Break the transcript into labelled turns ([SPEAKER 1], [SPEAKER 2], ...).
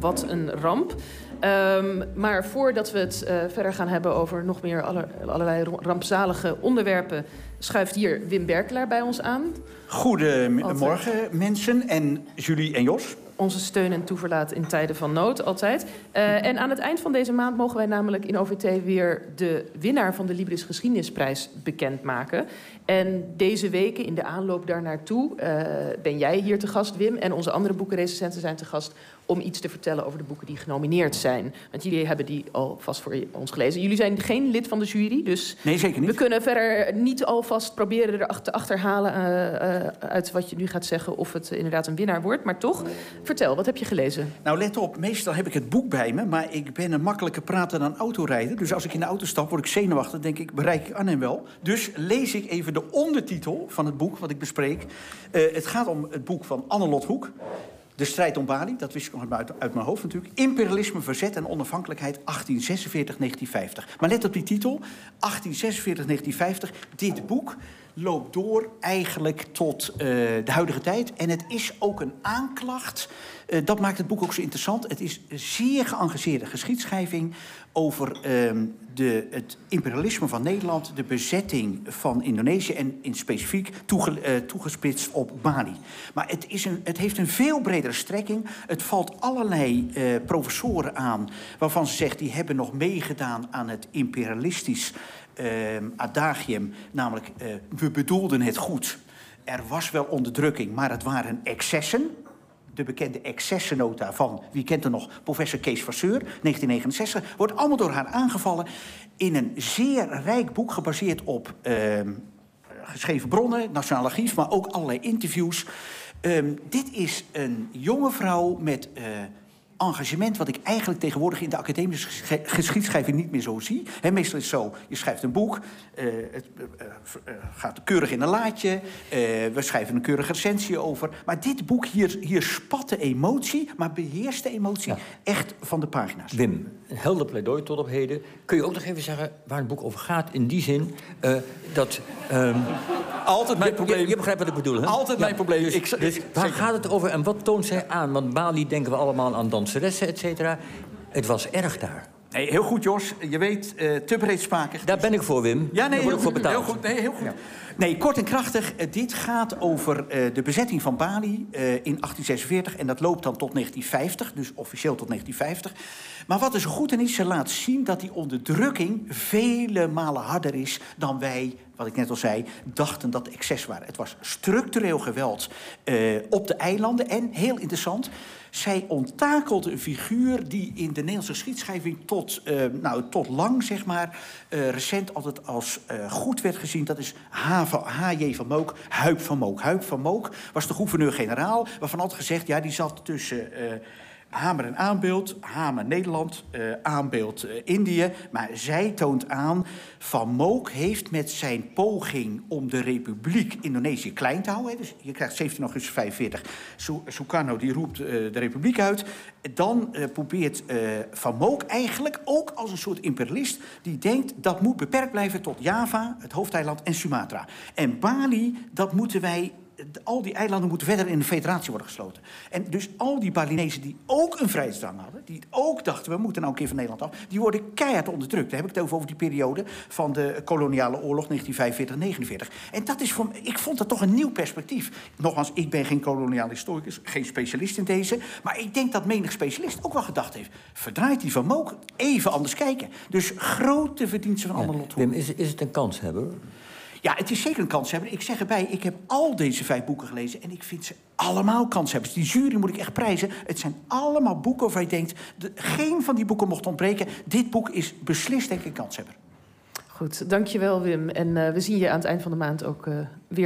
[SPEAKER 1] Wat een ramp. Um, maar voordat we het uh, verder gaan hebben over nog meer alle, allerlei rampzalige onderwerpen, schuift hier Wim Berkelaar bij ons aan.
[SPEAKER 2] Goedemorgen mensen en Julie en Jos
[SPEAKER 1] onze steun en toeverlaat in tijden van nood, altijd. Uh, en aan het eind van deze maand mogen wij namelijk in OVT weer de winnaar van de Libris Geschiedenisprijs bekendmaken. En deze weken, in de aanloop daar naartoe, uh, ben jij hier te gast, Wim. En onze andere boekenrecensenten zijn te gast om iets te vertellen over de boeken die genomineerd zijn. Want jullie hebben die al vast voor ons gelezen. Jullie zijn geen lid van de jury, dus
[SPEAKER 2] nee, zeker niet.
[SPEAKER 1] we kunnen verder niet alvast proberen er te achterhalen uh, uh, uit wat je nu gaat zeggen of het inderdaad een winnaar wordt. Maar toch, vertel, wat heb je gelezen?
[SPEAKER 2] Nou, let op, meestal heb ik het boek bij me, maar ik ben een makkelijke prater dan autorijden. Dus als ik in de auto stap, word ik zenuwachtig, denk ik, bereik ik Arnhem wel. Dus lees ik even de ondertitel van het boek wat ik bespreek. Uh, het gaat om het boek van Annelot Hoek. De strijd om Bali, dat wist ik nog uit, uit mijn hoofd natuurlijk. Imperialisme, verzet en onafhankelijkheid 1846-1950. Maar let op die titel, 1846-1950. Dit boek loopt door eigenlijk tot uh, de huidige tijd. En het is ook een aanklacht. Uh, dat maakt het boek ook zo interessant. Het is zeer geëngageerde geschiedschrijving over uh, de, het imperialisme van Nederland, de bezetting van Indonesië en in specifiek uh, toegespitst op Bali. Maar het, is een, het heeft een veel bredere strekking. Het valt allerlei professoren aan waarvan ze zegt die hebben nog meegedaan aan het imperialistisch adagium, namelijk uh, we bedoelden het goed. Er was wel onderdrukking, maar het waren excessen. De bekende excessennota van, wie kent er nog, professor Kees Vasseur, 1969, wordt allemaal door haar aangevallen in een zeer rijk boek gebaseerd op uh, geschreven bronnen, Nationaal Archief, maar ook allerlei interviews. Um, dit is een jonge vrouw met uh, engagement wat ik eigenlijk tegenwoordig in de academische geschiedschrijving niet meer zo zie. He, meestal is het zo, je schrijft een boek, uh, het uh, uh, gaat keurig in een laadje, we schrijven een keurige recensie over. Maar dit boek, hier, hier spat de emotie, maar beheerst de emotie ja. echt van de pagina's.
[SPEAKER 3] Wim, een helder pleidooi tot op heden. Kun je ook nog even zeggen waar het boek over gaat? In die zin dat... Um,
[SPEAKER 2] Altijd mijn probleem.
[SPEAKER 3] Je, je, begrijpt wat ik bedoel, hè?
[SPEAKER 2] Altijd ja, mijn probleem.
[SPEAKER 3] Dus, ik, dus waar gaat het over en wat toont zij aan? Want Bali denken we allemaal aan danseressen, et cetera. Het was erg daar.
[SPEAKER 2] Nee, heel goed, Jos. Je weet, uh, te breedspakig.
[SPEAKER 3] Daar ben ik voor, Wim.
[SPEAKER 2] Ja, nee,
[SPEAKER 3] Daar
[SPEAKER 2] heel
[SPEAKER 3] word ik voor
[SPEAKER 2] goed,
[SPEAKER 3] betaald.
[SPEAKER 2] heel goed. Nee, heel goed. Ja. Nee, kort en krachtig. Uh, dit gaat over uh, de bezetting van Bali in 1846. En dat loopt dan tot 1950, dus officieel tot 1950. Maar wat er zo goed in is, ze laat zien dat die onderdrukking vele malen harder is dan wij, wat ik net al zei, dachten dat excess waren. Het was structureel geweld op de eilanden. En heel interessant, zij ontakelt een figuur die in de Nederlandse geschiedschrijving tot, uh, nou, tot lang, zeg maar, uh, recent altijd als goed werd gezien. Dat is H.J. van Mook, Huip van Mook. Huip van Mook was de gouverneur-generaal, waarvan altijd gezegd, ja, die zat tussen... Hamer en aanbeeld, Hamer Nederland, uh, aanbeeld uh, Indië. Maar zij toont aan, Van Mook heeft met zijn poging om de republiek Indonesië klein te houden... dus je krijgt 17 augustus 45, Sukarno die roept uh, de republiek uit... dan probeert Van Mook eigenlijk ook als een soort imperialist... die denkt dat moet beperkt blijven tot Java, het hoofdeiland en Sumatra. En Bali, dat moeten wij al die eilanden moeten verder in de federatie worden gesloten. En dus al die Balinezen die ook een vrijheidsdrang hadden... die ook dachten, we moeten nou een keer van Nederland af... die worden keihard onderdrukt. Dan heb ik het over, over die periode van de koloniale oorlog 1945-49. En dat is voor ik vond dat toch een nieuw perspectief. Nogmaals, ik ben geen koloniaal historicus, geen specialist in deze... maar ik denk dat menig specialist ook wel gedacht heeft... verdraait die van Mook even anders kijken. Dus grote verdiensten van ja, Anne
[SPEAKER 3] Wim, is, is het een kanshebber?
[SPEAKER 2] Ja, het is zeker een kanshebber. Ik zeg erbij, ik heb al deze vijf boeken gelezen... en ik vind ze allemaal kanshebbers. Die jury moet ik echt prijzen. Het zijn allemaal boeken waarvan je denkt... De, geen van die boeken mocht ontbreken. Dit boek is beslist, denk ik, een kanshebber.
[SPEAKER 1] Goed, dankjewel Wim. En uh, we zien je aan het eind van de maand ook uh, weer